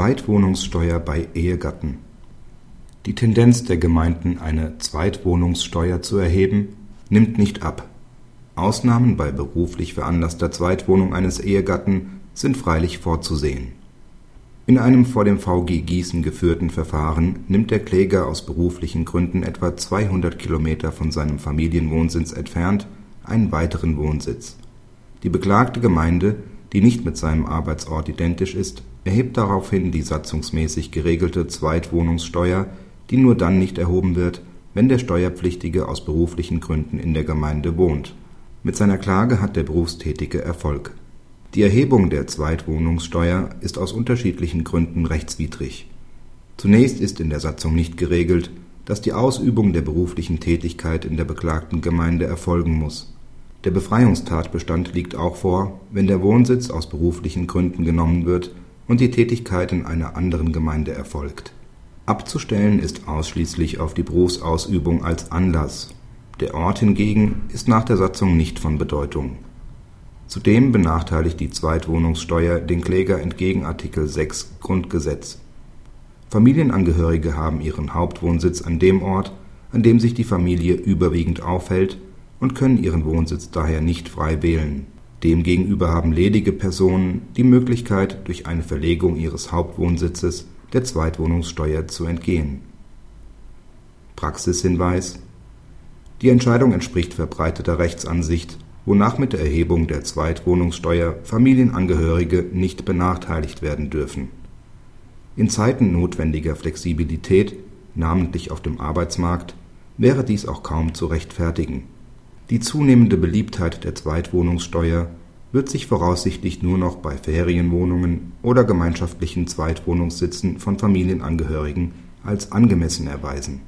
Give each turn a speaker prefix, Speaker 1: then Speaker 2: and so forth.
Speaker 1: Zweitwohnungssteuer bei Ehegatten Die Tendenz der Gemeinden, eine Zweitwohnungssteuer zu erheben, nimmt nicht ab. Ausnahmen bei beruflich veranlasster Zweitwohnung eines Ehegatten sind freilich vorzusehen. In einem vor dem VG Gießen geführten Verfahren nimmt der Kläger aus beruflichen Gründen etwa 200 Kilometer von seinem Familienwohnsitz entfernt einen weiteren Wohnsitz. Die beklagte Gemeinde, die nicht mit seinem Arbeitsort identisch ist, erhebt daraufhin die satzungsmäßig geregelte Zweitwohnungssteuer, die nur dann nicht erhoben wird, wenn der Steuerpflichtige aus beruflichen Gründen in der Gemeinde wohnt. Mit seiner Klage hat der Berufstätige Erfolg. Die Erhebung der Zweitwohnungssteuer ist aus unterschiedlichen Gründen rechtswidrig. Zunächst ist in der Satzung nicht geregelt, dass die Ausübung der beruflichen Tätigkeit in der beklagten Gemeinde erfolgen muss. Der Befreiungstatbestand liegt auch vor, wenn der Wohnsitz aus beruflichen Gründen genommen wird und die Tätigkeit in einer anderen Gemeinde erfolgt. Abzustellen ist ausschließlich auf die Berufsausübung als Anlass. Der Ort hingegen ist nach der Satzung nicht von Bedeutung. Zudem benachteiligt die Zweitwohnungssteuer den Kläger entgegen Artikel 6 Grundgesetz. Familienangehörige haben ihren Hauptwohnsitz an dem Ort, an dem sich die Familie überwiegend aufhält und können ihren Wohnsitz daher nicht frei wählen Demgegenüber haben ledige Personen die Möglichkeit, durch eine Verlegung ihres Hauptwohnsitzes der Zweitwohnungssteuer zu entgehen. Praxishinweis Die Entscheidung entspricht verbreiteter Rechtsansicht, wonach mit der Erhebung der Zweitwohnungssteuer Familienangehörige nicht benachteiligt werden dürfen. In Zeiten notwendiger Flexibilität, namentlich auf dem Arbeitsmarkt, wäre dies auch kaum zu rechtfertigen die zunehmende Beliebtheit der Zweitwohnungssteuer wird sich voraussichtlich nur noch bei Ferienwohnungen oder gemeinschaftlichen Zweitwohnungssitzen von Familienangehörigen als angemessen erweisen